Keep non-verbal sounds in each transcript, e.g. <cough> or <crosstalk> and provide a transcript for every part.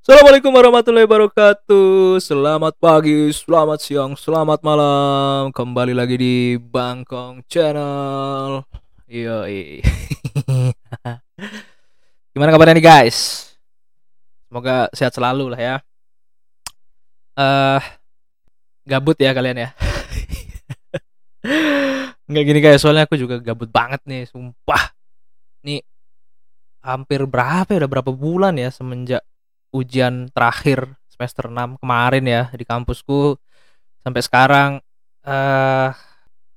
Assalamualaikum warahmatullahi wabarakatuh. Selamat pagi, selamat siang, selamat malam. Kembali lagi di Bangkong Channel. Yo, <laughs> gimana kabarnya nih guys? Semoga sehat selalu lah ya. Uh, gabut ya kalian ya. <laughs> Nggak gini guys, soalnya aku juga gabut banget nih, sumpah. Nih hampir berapa ya udah berapa bulan ya semenjak ujian terakhir semester 6 kemarin ya di kampusku. Sampai sekarang uh,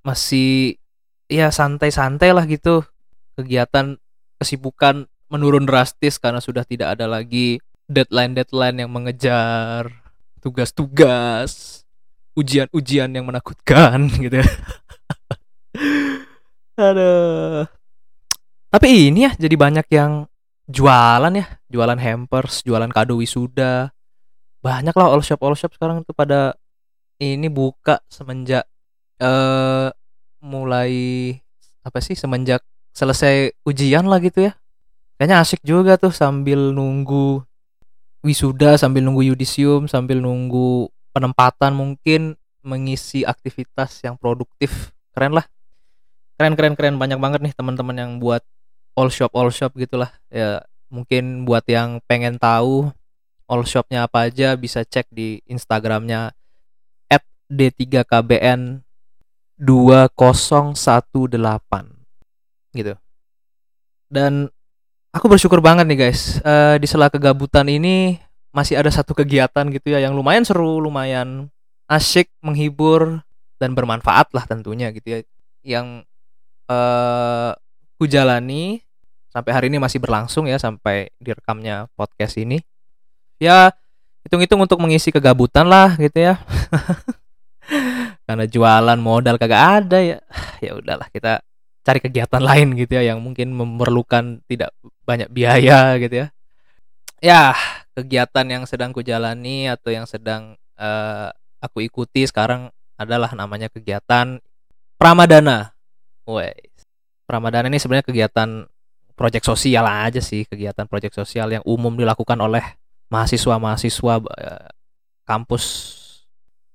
masih ya santai-santai lah gitu. Kegiatan kesibukan menurun drastis karena sudah tidak ada lagi deadline-deadline yang mengejar tugas-tugas ujian-ujian yang menakutkan <laughs> gitu Aduh. Tapi ini ya jadi banyak yang jualan ya, jualan hampers, jualan kado wisuda. Banyak lah all shop all shop sekarang tuh pada ini buka semenjak uh, mulai apa sih semenjak selesai ujian lah gitu ya. Kayaknya asik juga tuh sambil nunggu wisuda, sambil nunggu yudisium, sambil nunggu penempatan mungkin mengisi aktivitas yang produktif. Keren lah. Keren keren keren banyak banget nih teman-teman yang buat all shop all shop gitulah. Ya mungkin buat yang pengen tahu all shopnya apa aja bisa cek di Instagramnya at d3kbn 2018 gitu. Dan aku bersyukur banget nih guys. Uh, di sela kegabutan ini masih ada satu kegiatan gitu ya yang lumayan seru lumayan asyik menghibur dan bermanfaat lah tentunya gitu ya. Yang uh, ku jalani sampai hari ini masih berlangsung ya sampai direkamnya podcast ini. Ya, hitung-hitung untuk mengisi kegabutan lah gitu ya. <laughs> Karena jualan modal kagak ada ya. <sighs> Ya udahlah kita cari kegiatan lain gitu ya yang mungkin memerlukan tidak banyak biaya gitu ya. Ya, kegiatan yang sedang ku jalani atau yang sedang uh, aku ikuti sekarang adalah namanya kegiatan Pramadana. Woi. Pramadana ini sebenarnya kegiatan proyek sosial aja sih kegiatan proyek sosial yang umum dilakukan oleh mahasiswa-mahasiswa uh, kampus.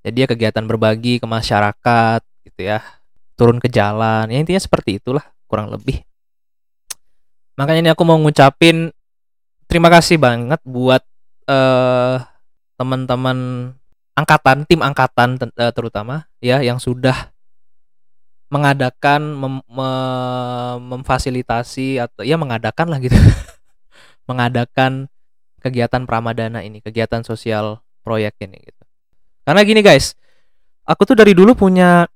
Jadi ya kegiatan berbagi ke masyarakat gitu ya turun ke jalan ya intinya seperti itulah kurang lebih. Makanya ini aku mau ngucapin terima kasih banget buat uh, teman-teman angkatan tim angkatan uh, terutama ya yang sudah mengadakan mem, me, memfasilitasi atau ya mengadakan lah gitu. <laughs> Mengadakan kegiatan pramadana ini kegiatan sosial proyek ini gitu. Karena gini guys aku tuh dari dulu punya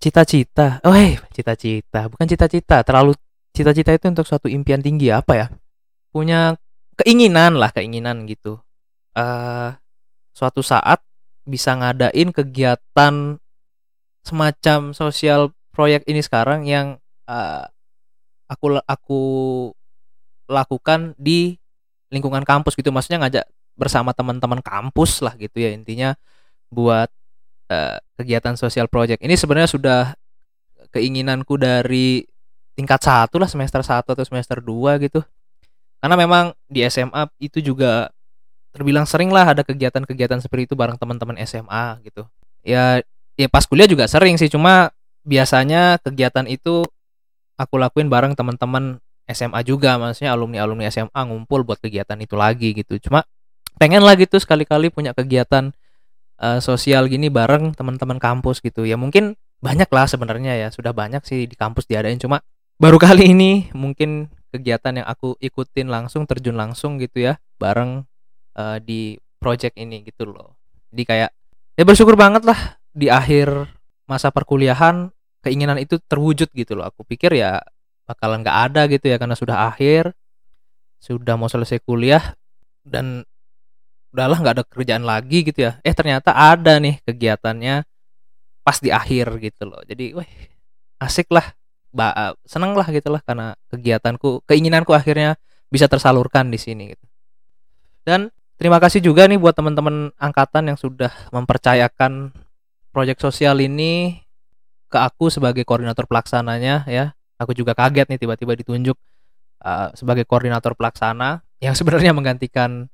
cita-cita oh hey, cita-cita bukan cita-cita terlalu cita-cita itu untuk suatu impian tinggi apa ya? Punya keinginan lah keinginan gitu. Uh, suatu saat bisa ngadain kegiatan semacam sosial proyek ini sekarang yang uh, aku aku lakukan di lingkungan kampus gitu. Maksudnya ngajak bersama teman-teman kampus lah gitu ya intinya buat uh, kegiatan sosial project. Ini sebenarnya sudah keinginanku dari tingkat satu lah semester satu atau semester 2 gitu. Karena memang di SMA itu juga terbilang sering lah ada kegiatan-kegiatan seperti itu bareng teman-teman SMA gitu. Ya ya pas kuliah juga sering sih cuma biasanya kegiatan itu aku lakuin bareng teman-teman SMA juga maksudnya alumni alumni SMA ngumpul buat kegiatan itu lagi gitu. Cuma pengen lagi tuh sekali-kali punya kegiatan uh, sosial gini bareng teman-teman kampus gitu. Ya mungkin banyak lah sebenarnya ya sudah banyak sih di kampus diadain. Cuma baru <laughs> kali ini mungkin kegiatan yang aku ikutin langsung terjun langsung gitu ya bareng uh, di project ini gitu loh. Jadi kayak ya bersyukur banget lah di akhir masa perkuliahan keinginan itu terwujud gitu loh. Aku pikir ya bakalan nggak ada gitu ya karena sudah akhir sudah mau selesai kuliah dan udahlah nggak ada kerjaan lagi gitu ya. Eh ternyata ada nih kegiatannya pas di akhir gitu loh. Jadi wah asik lah ba seneng lah gitu lah karena kegiatanku keinginanku akhirnya bisa tersalurkan di sini gitu. Dan terima kasih juga nih buat teman-teman angkatan yang sudah mempercayakan proyek sosial ini ke aku sebagai koordinator pelaksananya ya. Aku juga kaget nih tiba-tiba ditunjuk uh, sebagai koordinator pelaksana yang <laughs> sebenarnya menggantikan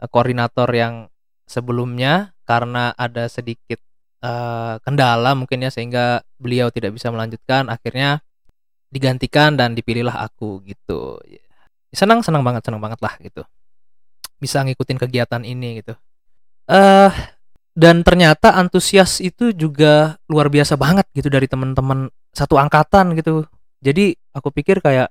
eh, koordinator yang sebelumnya karena ada sedikit uh, kendala mungkin ya sehingga beliau tidak bisa melanjutkan akhirnya digantikan dan dipilihlah aku gitu. Senang senang banget senang banget lah gitu. Bisa ngikutin kegiatan ini gitu. Uh, dan ternyata antusias itu juga luar biasa banget gitu dari teman-teman satu angkatan gitu. Jadi aku pikir kayak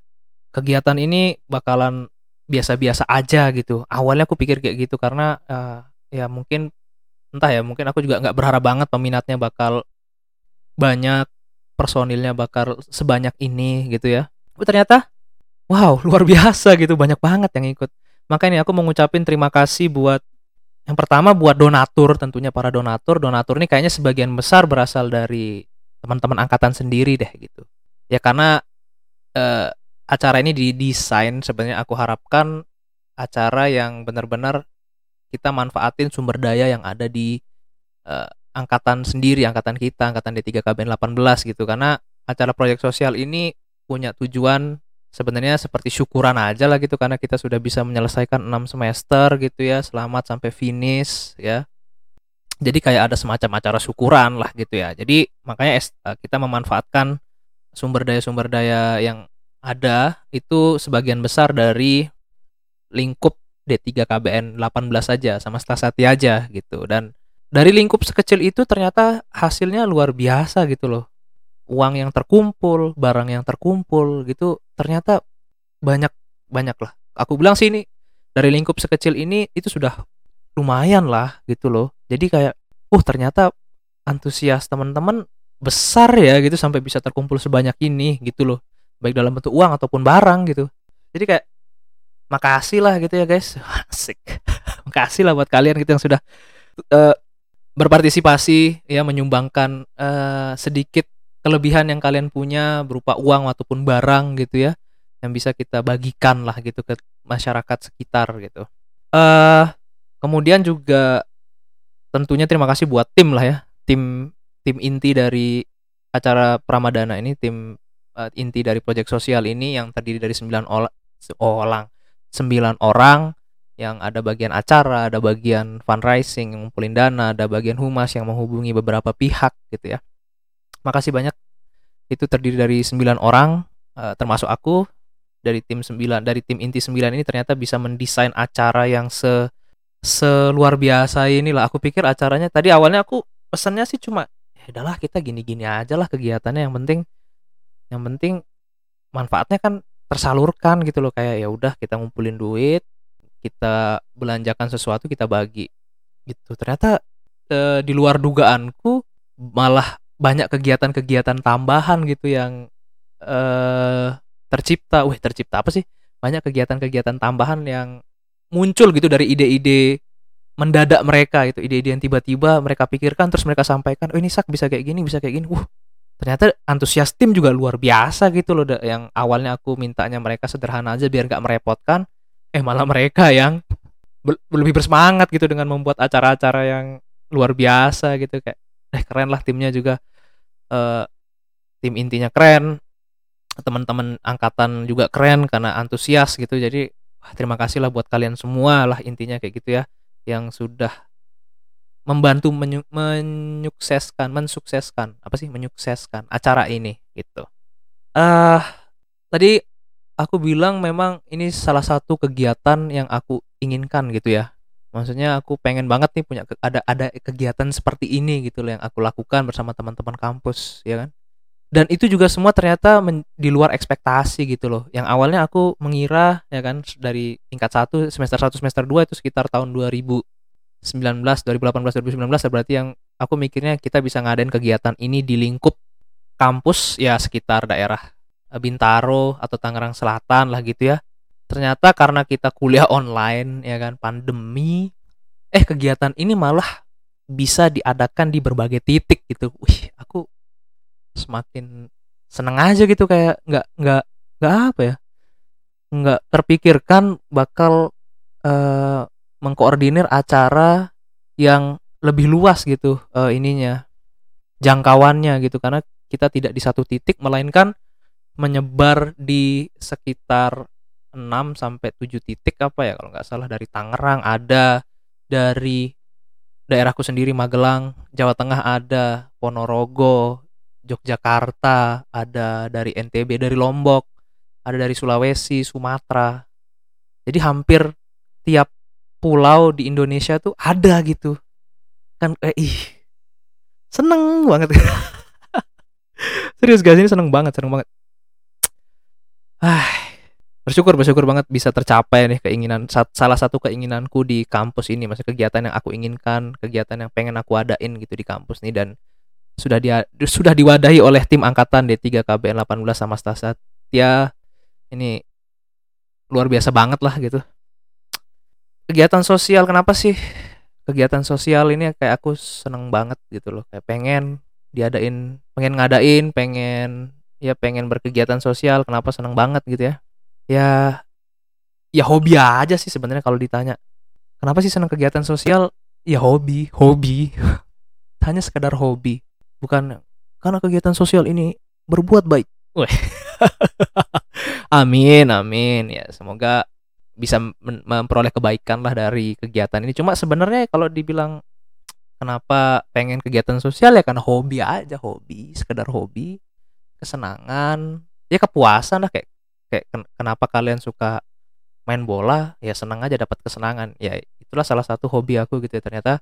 kegiatan ini bakalan biasa-biasa aja gitu. Awalnya aku pikir kayak gitu karena uh, ya mungkin entah ya mungkin aku juga nggak berharap banget peminatnya bakal banyak personilnya bakal sebanyak ini gitu ya. Tapi ternyata wow luar biasa gitu. Banyak banget yang ikut. Makanya aku mengucapin terima kasih buat yang pertama buat donatur tentunya para donatur donatur ini kayaknya sebagian besar berasal dari teman-teman angkatan sendiri deh gitu ya karena uh, acara ini didesain sebenarnya aku harapkan acara yang benar-benar kita manfaatin sumber daya yang ada di uh, angkatan sendiri, angkatan kita, angkatan D3KBN 18 gitu. Karena acara proyek sosial ini punya tujuan sebenarnya seperti syukuran aja lah gitu karena kita sudah bisa menyelesaikan 6 semester gitu ya, selamat sampai finish ya. Jadi kayak ada semacam acara syukuran lah gitu ya. Jadi makanya eh, kita memanfaatkan sumber daya sumber daya yang ada itu sebagian besar dari lingkup D3 KBN 18 saja sama Stasati aja gitu dan dari lingkup sekecil itu ternyata hasilnya luar biasa gitu loh uang yang terkumpul barang yang terkumpul gitu ternyata banyak banyak lah. Aku bilang sih ini dari lingkup sekecil ini itu sudah lumayan lah gitu loh. Jadi kayak uh ternyata antusias teman-teman besar ya gitu sampai bisa terkumpul sebanyak ini gitu loh. Baik dalam bentuk uang ataupun barang gitu. Jadi kayak makasih lah gitu ya guys. <laughs> Asik. <laughs> Makasih lah buat kalian gitu yang sudah uh, berpartisipasi ya menyumbangkan uh, sedikit kelebihan yang kalian punya berupa uang ataupun barang gitu ya yang bisa kita bagikan lah gitu ke masyarakat sekitar gitu uh, kemudian juga tentunya terima kasih buat tim lah ya tim tim inti dari acara Pramadana ini tim uh, inti dari proyek sosial ini yang terdiri dari 9 orang sembilan orang yang ada bagian acara, ada bagian fundraising yang ngumpulin dana, ada bagian humas yang menghubungi beberapa pihak gitu ya. Makasih banyak. Itu terdiri dari sembilan orang uh, termasuk aku. Dari tim sembilan dari tim inti sembilan ini ternyata bisa mendesain acara yang se seluar biasa inilah. Aku pikir acaranya tadi awalnya aku pesannya sih cuma ya udahlah kita gini-gini aja lah kegiatannya. Yang penting yang penting manfaatnya kan tersalurkan gitu loh. Kayak ya udah kita ngumpulin duit kita belanjakan sesuatu kita bagi. Gitu. Ternyata e, di luar dugaanku malah banyak kegiatan-kegiatan tambahan gitu yang e, tercipta. Wih tercipta apa sih? Banyak kegiatan-kegiatan tambahan yang muncul gitu dari ide-ide mendadak mereka itu ide-ide yang tiba-tiba mereka pikirkan terus mereka sampaikan oh ini sak bisa kayak gini bisa kayak gini. Uh ternyata antusias tim juga luar biasa gitu loh yang awalnya aku mintanya mereka sederhana aja biar nggak merepotkan eh malah mereka yang lebih bersemangat gitu dengan membuat acara-acara yang luar biasa gitu. Kayak eh keren lah timnya juga uh, tim intinya keren teman-teman angkatan juga keren karena antusias gitu jadi wah, terima kasih lah buat kalian semua lah intinya kayak gitu ya yang sudah membantu menyu menyukseskan mensukseskan apa sih menyukseskan acara ini gitu. uh, tadi aku bilang memang ini salah satu kegiatan yang aku inginkan gitu ya. Maksudnya aku pengen banget nih punya ada ada kegiatan seperti ini gitu loh yang aku lakukan bersama teman-teman kampus ya kan. Dan itu juga semua ternyata men, di luar ekspektasi gitu loh. Yang awalnya aku mengira ya kan dari tingkat 1 semester 1 semester 2 itu sekitar tahun 2000 19 2018 2019 berarti yang aku mikirnya kita bisa ngadain kegiatan ini di lingkup kampus ya sekitar daerah eh, Bintaro atau Tangerang Selatan lah gitu ya. Ternyata karena kita kuliah online ya kan pandemi eh kegiatan ini malah bisa diadakan di berbagai titik gitu. Wih, aku semakin seneng aja gitu kayak nggak nggak nggak apa ya nggak terpikirkan bakal uh, mengkoordinir acara yang lebih luas gitu uh, ininya jangkauannya gitu karena kita tidak di satu titik melainkan menyebar di sekitar 6 sampai 7 titik apa ya kalau nggak salah dari Tangerang ada dari daerahku sendiri Magelang Jawa Tengah ada Ponorogo Yogyakarta ada dari NTB dari Lombok ada dari Sulawesi Sumatera. Jadi hampir tiap pulau di Indonesia tuh ada gitu. Kan eh ih seneng banget. <laughs> Serius guys ini seneng banget seneng banget. Ah bersyukur bersyukur banget bisa tercapai nih keinginan salah satu keinginanku di kampus ini. Masih kegiatan yang aku inginkan kegiatan yang pengen aku adain gitu di kampus nih. Dan sudah dia sudah diwadahi oleh tim angkatan D3 KBN 18 sama Stasat ya ini luar biasa banget lah gitu. Kegiatan sosial kenapa sih? Kegiatan sosial ini kayak aku seneng banget gitu loh. Kayak pengen diadain pengen ngadain pengen ya pengen berkegiatan sosial. Kenapa seneng banget gitu ya ya ya hobi aja sih sebenarnya kalau ditanya. Kenapa sih seneng kegiatan sosial? Ya hobi hobi. <laughs> Hanya sekedar hobi. Bukan karena kegiatan sosial ini berbuat baik. <laughs> Amin amin. Ya semoga bisa memperoleh kebaikan lah dari kegiatan ini. Cuma sebenarnya kalau dibilang kenapa pengen kegiatan sosial? Ya karena hobi aja hobi sekedar hobi kesenangan ya kepuasan lah kayak kayak kenapa kalian suka main bola ya senang aja dapat kesenangan. Ya itulah salah satu hobi aku gitu ya. Ternyata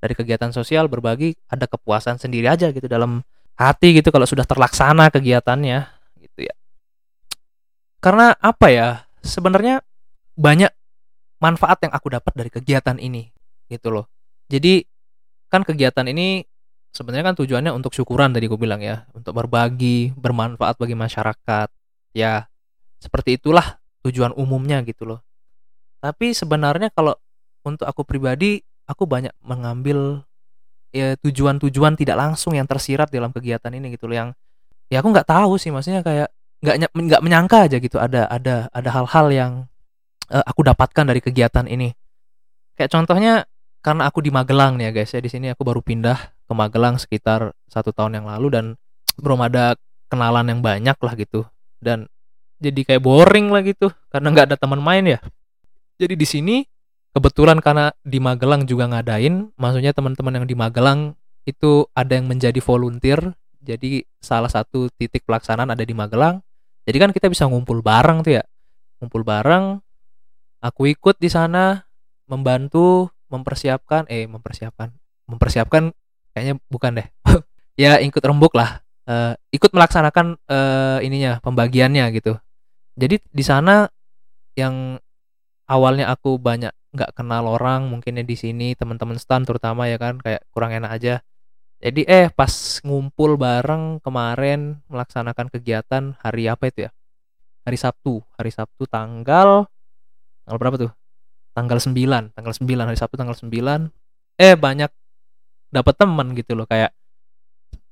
dari kegiatan sosial berbagi ada kepuasan sendiri aja gitu dalam hati gitu kalau sudah terlaksana kegiatannya gitu ya. Karena apa ya sebenarnya banyak manfaat yang aku dapat dari kegiatan ini gitu loh. Jadi kan kegiatan ini sebenarnya kan tujuannya untuk syukuran tadi gue bilang ya untuk berbagi bermanfaat bagi masyarakat. Ya seperti itulah tujuan umumnya gitu loh. Tapi sebenarnya kalau untuk aku pribadi aku banyak mengambil ya tujuan-tujuan tidak langsung yang tersirat dalam kegiatan ini gitu loh yang ya aku nggak tahu sih maksudnya kayak nggak nggak menyangka aja gitu ada ada ada hal-hal yang uh, aku dapatkan dari kegiatan ini. Kayak contohnya karena aku di Magelang nih ya guys ya di sini aku baru pindah ke Magelang sekitar satu tahun yang lalu dan belum ada kenalan yang banyak lah gitu. Dan jadi kayak boring lah gitu karena nggak ada teman main ya. Jadi di sini kebetulan karena di Magelang juga ngadain maksudnya teman-teman yang di Magelang itu ada yang menjadi volunteer jadi salah satu titik pelaksanaan ada di Magelang. Jadi kan kita bisa ngumpul bareng tuh ya. Ngumpul bareng aku ikut di sana membantu mempersiapkan eh mempersiapkan mempersiapkan kayaknya bukan deh. <laughs> Ya ikut rembuk lah. Uh, ikut melaksanakan uh, ininya pembagiannya gitu jadi di sana yang awalnya aku banyak nggak kenal orang mungkinnya di sini teman-teman stand terutama ya kan kayak kurang enak aja. Jadi eh pas ngumpul bareng kemarin melaksanakan kegiatan hari apa itu ya? Hari Sabtu. Hari Sabtu tanggal tanggal berapa tuh? Tanggal 9 tanggal 9 hari Sabtu tanggal 9 eh banyak dapat teman gitu loh kayak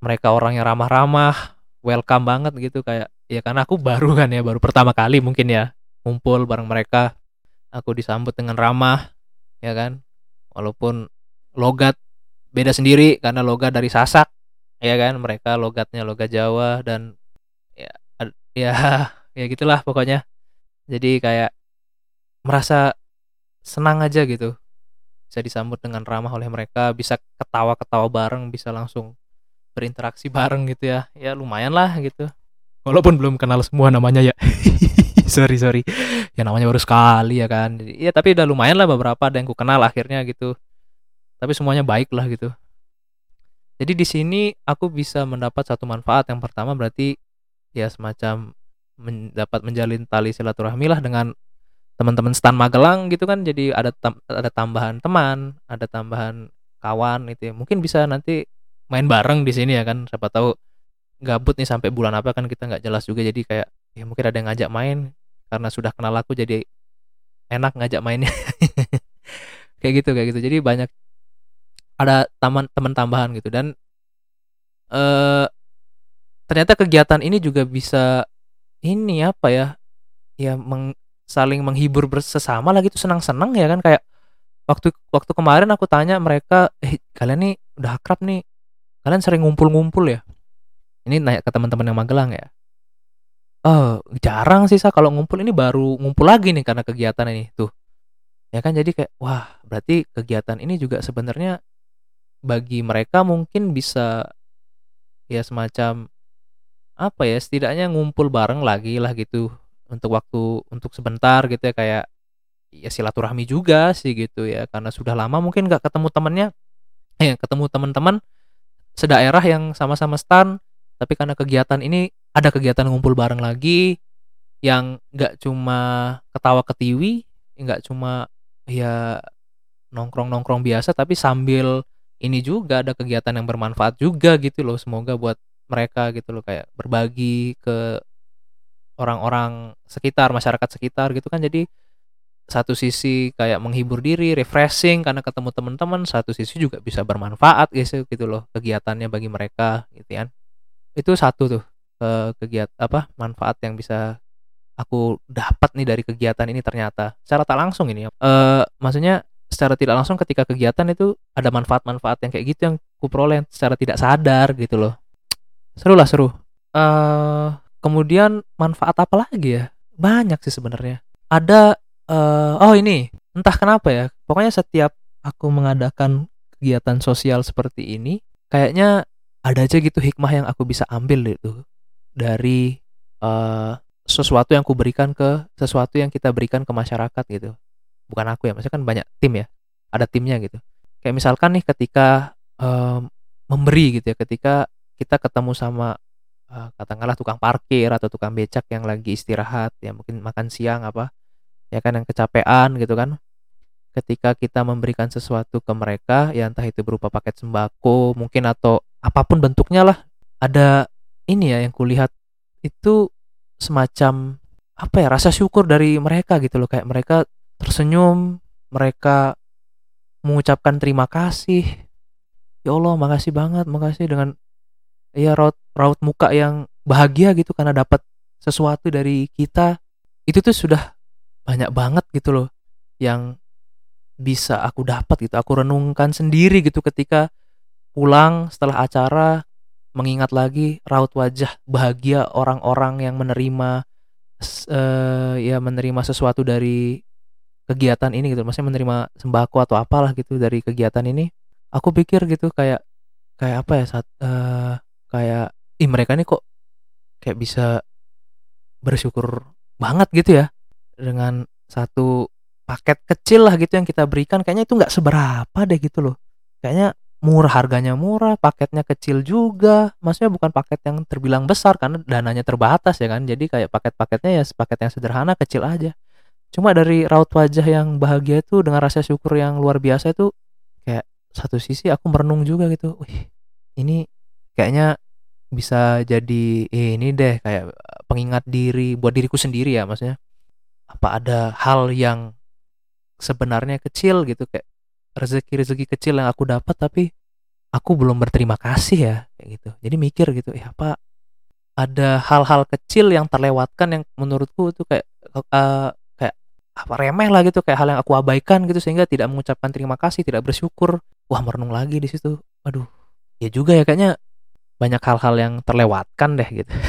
mereka orang yang ramah-ramah welcome banget gitu kayak ya karena aku baru <laughs> kan ya baru pertama kali mungkin ya ngumpul bareng mereka. Aku disambut dengan ramah ya kan? Walaupun logat beda sendiri karena logat dari Sasak ya kan? Mereka logatnya logat Jawa dan ya ya <laughs> ya gitulah pokoknya. Jadi kayak merasa senang aja gitu bisa disambut dengan ramah oleh mereka bisa ketawa-ketawa bareng bisa langsung berinteraksi bareng gitu ya. Ya lumayan lah gitu walaupun belum kenal semua namanya ya. <laughs> Sorry sorry. Ya namanya baru sekali ya kan. Ya tapi udah lumayan lah beberapa ada yang ku kenal akhirnya gitu. Tapi semuanya baik lah gitu. Jadi di sini aku bisa mendapat satu manfaat. Yang pertama berarti ya semacam mendapat menjalin tali silaturahmi lah dengan teman-teman stan Magelang gitu kan. Jadi ada tam ada tambahan teman ada tambahan kawan itu ya. mungkin bisa nanti main bareng di sini ya kan. Siapa tahu gabut nih sampai bulan apa kan kita nggak jelas juga. Jadi kayak ya mungkin ada yang ngajak main karena sudah kenal aku jadi enak ngajak mainnya. <laughs> Kayak gitu kayak gitu. Jadi banyak ada taman teman tambahan gitu. Dan eh ternyata kegiatan ini juga bisa ini apa ya ya meng, saling menghibur bersama lagi tuh senang-senang ya kan. Kayak waktu waktu kemarin aku tanya mereka eh kalian nih udah akrab nih kalian sering ngumpul-ngumpul ya ini nanya ke teman-teman yang Magelang ya. Eh jarang sih sa. Kalau ngumpul ini baru ngumpul lagi nih karena kegiatan ini tuh. Ya kan jadi kayak wah berarti kegiatan ini juga sebenarnya bagi mereka mungkin bisa ya semacam apa ya setidaknya ngumpul bareng lagi lah gitu untuk waktu untuk sebentar gitu ya kayak ya silaturahmi juga sih gitu ya. Karena sudah lama mungkin nggak ketemu temennya eh ketemu teman-teman sedaerah yang sama-sama stan tapi karena kegiatan ini ada kegiatan ngumpul bareng lagi yang nggak cuma ketawa ketiwi nggak cuma ya nongkrong nongkrong biasa tapi sambil ini juga ada kegiatan yang bermanfaat juga gitu loh semoga buat mereka gitu loh kayak berbagi ke orang-orang sekitar masyarakat sekitar gitu kan. Jadi satu sisi kayak menghibur diri refreshing karena ketemu teman-teman satu sisi juga bisa bermanfaat guys gitu loh kegiatannya bagi mereka gitu kan itu satu tuh ke kegiatan apa manfaat yang bisa aku dapat nih dari kegiatan ini ternyata. Secara tak langsung ini eh maksudnya secara tidak langsung ketika kegiatan itu ada manfaat-manfaat yang kayak gitu yang kuperoleh secara tidak sadar gitu loh. Seru lah seru. Eh kemudian manfaat apa lagi ya? Banyak sih sebenarnya. Ada eh oh ini entah kenapa ya pokoknya setiap aku mengadakan kegiatan sosial seperti ini kayaknya ada aja gitu hikmah yang aku bisa ambil itu dari eh sesuatu yang kuberikan ke sesuatu yang kita berikan ke masyarakat gitu. Bukan aku ya maksudnya kan banyak tim ya. Ada timnya gitu. Kayak misalkan nih ketika em, memberi gitu ya ketika kita ketemu sama eh, katakanlah tukang parkir atau tukang becak yang lagi istirahat ya mungkin makan siang apa ya kan yang kecapean gitu kan ketika kita memberikan sesuatu ke mereka ya entah itu berupa paket sembako mungkin atau apa pun bentuknya lah ada ini ya yang kulihat itu semacam apa ya rasa syukur dari mereka gitu loh. Kayak mereka tersenyum mereka mengucapkan terima kasih. Ya Allah makasih banget makasih dengan ya raut raut muka yang bahagia gitu karena dapat sesuatu dari kita. Itu tuh sudah banyak banget gitu loh yang bisa aku dapat gitu aku renungkan sendiri gitu ketika pulang setelah acara mengingat lagi raut wajah bahagia orang-orang yang menerima eh, ya menerima sesuatu dari kegiatan ini gitu. Maksudnya menerima sembako atau apalah gitu dari kegiatan ini. Aku pikir gitu kayak kayak apa ya saat eh, kayak ih mereka nih kok kayak bisa bersyukur banget gitu ya dengan satu paket kecil lah gitu yang kita berikan kayaknya itu nggak seberapa deh gitu loh. Kayaknya murah harganya murah paketnya kecil juga. Maksudnya bukan paket yang terbilang besar karena dananya terbatas ya kan. Jadi kayak paket-paketnya ya paket yang sederhana kecil aja. Cuma dari raut wajah yang bahagia itu dengan rasa syukur yang luar biasa itu kayak satu sisi aku merenung juga gitu. Wih ini kayaknya bisa jadi eh, ini deh kayak pengingat diri buat diriku sendiri ya maksudnya. Apa ada hal yang sebenarnya kecil gitu kayak rezeki-rezeki kecil yang aku dapat tapi aku belum berterima kasih ya kayak gitu. Jadi mikir gitu ya apa ada hal-hal kecil yang terlewatkan yang menurutku itu kayak eh, kayak apa remeh lah gitu kayak hal yang aku abaikan gitu sehingga tidak mengucapkan terima kasih tidak bersyukur. Wah merenung lagi di situ. Aduh ya juga ya kayaknya banyak hal-hal yang terlewatkan deh gitu. <laughs>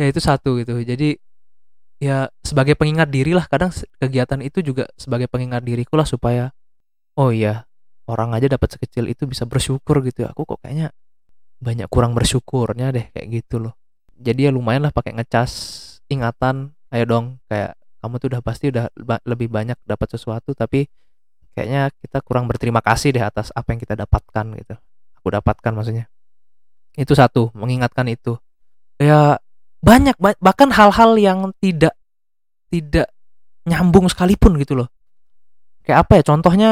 Ya itu satu gitu. Jadi ya sebagai pengingat diri lah kadang kegiatan itu juga sebagai pengingat diriku lah supaya oh iya orang aja dapat sekecil itu bisa bersyukur gitu ya. Aku kok kayaknya banyak kurang bersyukurnya deh kayak gitu loh. Jadi ya lumayan lah pakai ngecas ingatan ayo dong kayak kamu tuh udah pasti udah lebih banyak dapat sesuatu tapi kayaknya kita kurang berterima kasih deh atas apa yang kita dapatkan gitu. Aku dapatkan maksudnya. Itu satu mengingatkan itu. Ya banyak ba- bahkan hal-hal yang tidak tidak nyambung sekalipun gitu loh. Kayak apa ya contohnya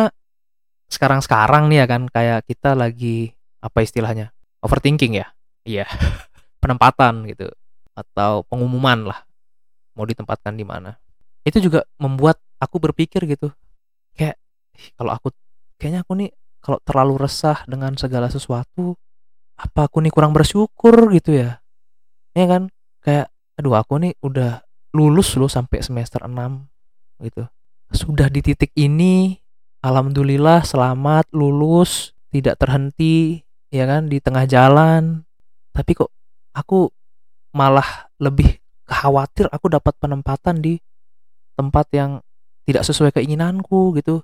sekarang-sekarang nih ya kan kayak kita lagi apa istilahnya overthinking ya? Iya. <laughs> Penempatan gitu atau pengumuman lah mau ditempatkan di mana. Itu juga membuat aku berpikir gitu. Kayak "Ih, kalau aku kayaknya aku nih kalau terlalu resah dengan segala sesuatu apa aku nih kurang bersyukur gitu ya? Ya kan kayak aduh aku nih udah lulus loh sampai semester 6 gitu. Sudah di titik ini alhamdulillah selamat lulus tidak terhenti ya kan di tengah jalan. Tapi kok aku malah lebih khawatir aku dapat penempatan di tempat yang tidak sesuai keinginanku gitu.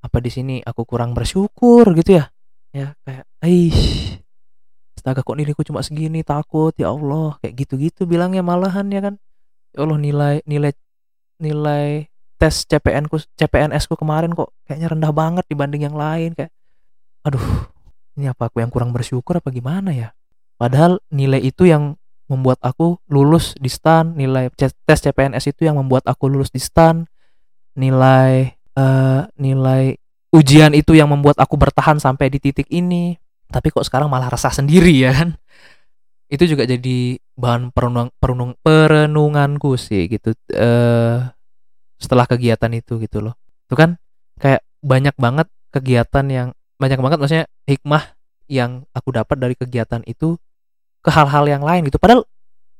Apa di sini aku kurang bersyukur gitu ya. Ya kayak astaga kok nilaiku cuma segini? Takut ya Allah. Kayak gitu-gitu bilangnya malahan ya kan? Ya Allah nilai nilai nilai tes CPN ku CPNS ku kemarin kok kayaknya rendah banget dibanding yang lain kayak aduh ini apa aku yang kurang bersyukur apa gimana ya? Padahal nilai itu yang membuat aku lulus di STAN nilai tes CPNS itu yang membuat aku lulus di STAN nilai uh, nilai ujian itu yang membuat aku bertahan sampai di titik ini tapi kok sekarang malah resah sendiri ya kan? Itu juga jadi bahan perenung, perenung perenunganku sih gitu. Uh, setelah kegiatan itu gitu loh. Itu kan kayak banyak banget kegiatan yang banyak banget maksudnya hikmah yang aku dapat dari kegiatan itu ke hal-hal yang lain gitu. Padahal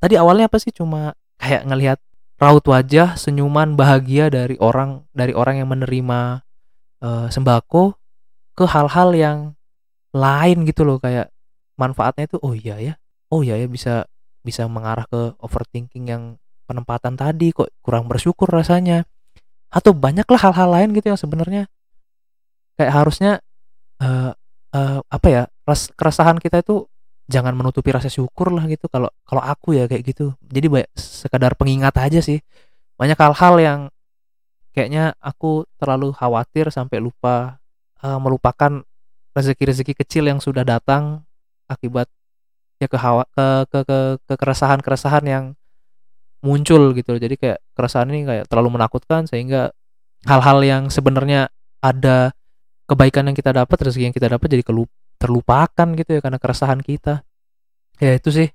tadi awalnya apa sih? Cuma kayak ngelihat raut wajah senyuman bahagia dari orang dari orang yang menerima uh, sembako ke hal-hal yang lain gitu loh kayak manfaatnya itu oh iya ya. Oh iya ya bisa bisa mengarah ke overthinking yang penempatan tadi kok kurang bersyukur rasanya. Atau banyaklah hal-hal lain gitu yang sebenarnya kayak harusnya uh, uh, apa ya ras keresahan kita itu jangan menutupi rasa syukur lah gitu kalau kalau aku ya kayak gitu. Jadi banyak sekadar pengingat aja sih. Banyak hal-hal yang kayaknya aku terlalu khawatir sampai lupa uh, melupakan rezeki-rezeki kecil yang sudah datang akibat ya ke ke ke ke keresahan-keresahan yang muncul gitu. Jadi kayak keresahan ini kayak terlalu menakutkan sehingga hal-hal yang sebenarnya ada kebaikan yang kita dapat rezeki yang kita dapat jadi kelup terlupakan gitu ya karena keresahan kita. Ya itu sih.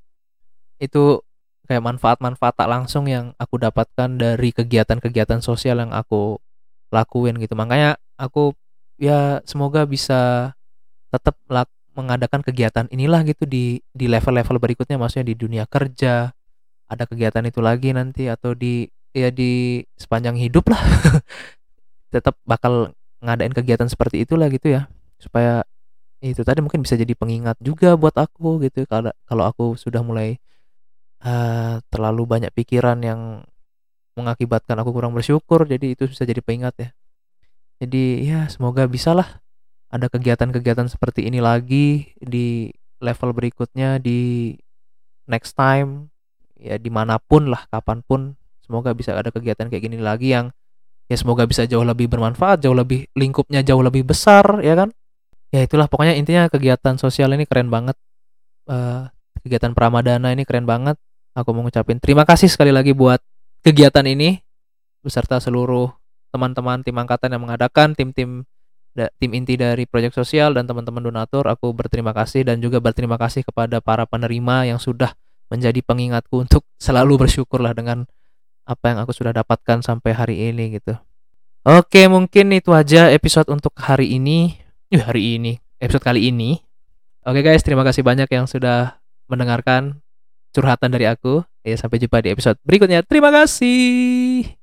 Itu kayak manfaat-manfaat tak langsung yang aku dapatkan dari kegiatan-kegiatan sosial yang aku lakuin gitu. Makanya aku ya semoga bisa tetap mengadakan kegiatan inilah gitu di di level-level berikutnya maksudnya di dunia kerja ada kegiatan itu lagi nanti atau di ya di sepanjang hidup lah. <laughs> Tetap bakal ngadain kegiatan seperti itulah gitu ya supaya itu tadi mungkin bisa jadi pengingat juga buat aku gitu. Kalau kalau aku sudah mulai uh, terlalu banyak pikiran yang mengakibatkan aku kurang bersyukur jadi itu bisa jadi pengingat ya. Jadi ya semoga bisalah ada kegiatan-kegiatan seperti ini lagi di level berikutnya di next time ya di mana pun lah kapan pun. Semoga bisa ada kegiatan kayak gini lagi yang ya semoga bisa jauh lebih bermanfaat jauh lebih lingkupnya jauh lebih besar ya kan? Ya itulah pokoknya intinya kegiatan sosial ini keren banget. Uh, kegiatan pramadana ini keren banget. Aku mau ngucapin terima kasih sekali lagi buat kegiatan ini beserta seluruh teman-teman tim angkatan yang mengadakan tim-tim tim inti dari proyek sosial dan teman-teman donatur aku berterima kasih dan juga berterima kasih kepada para penerima yang sudah menjadi pengingatku untuk selalu bersyukurlah dengan apa yang aku sudah dapatkan sampai hari ini gitu. Oke, mungkin itu aja episode untuk hari ini. Uh, hari ini, episode kali ini. Oke guys, terima kasih banyak yang sudah mendengarkan curhatan dari aku. Ya, sampai jumpa di episode berikutnya. Terima kasih.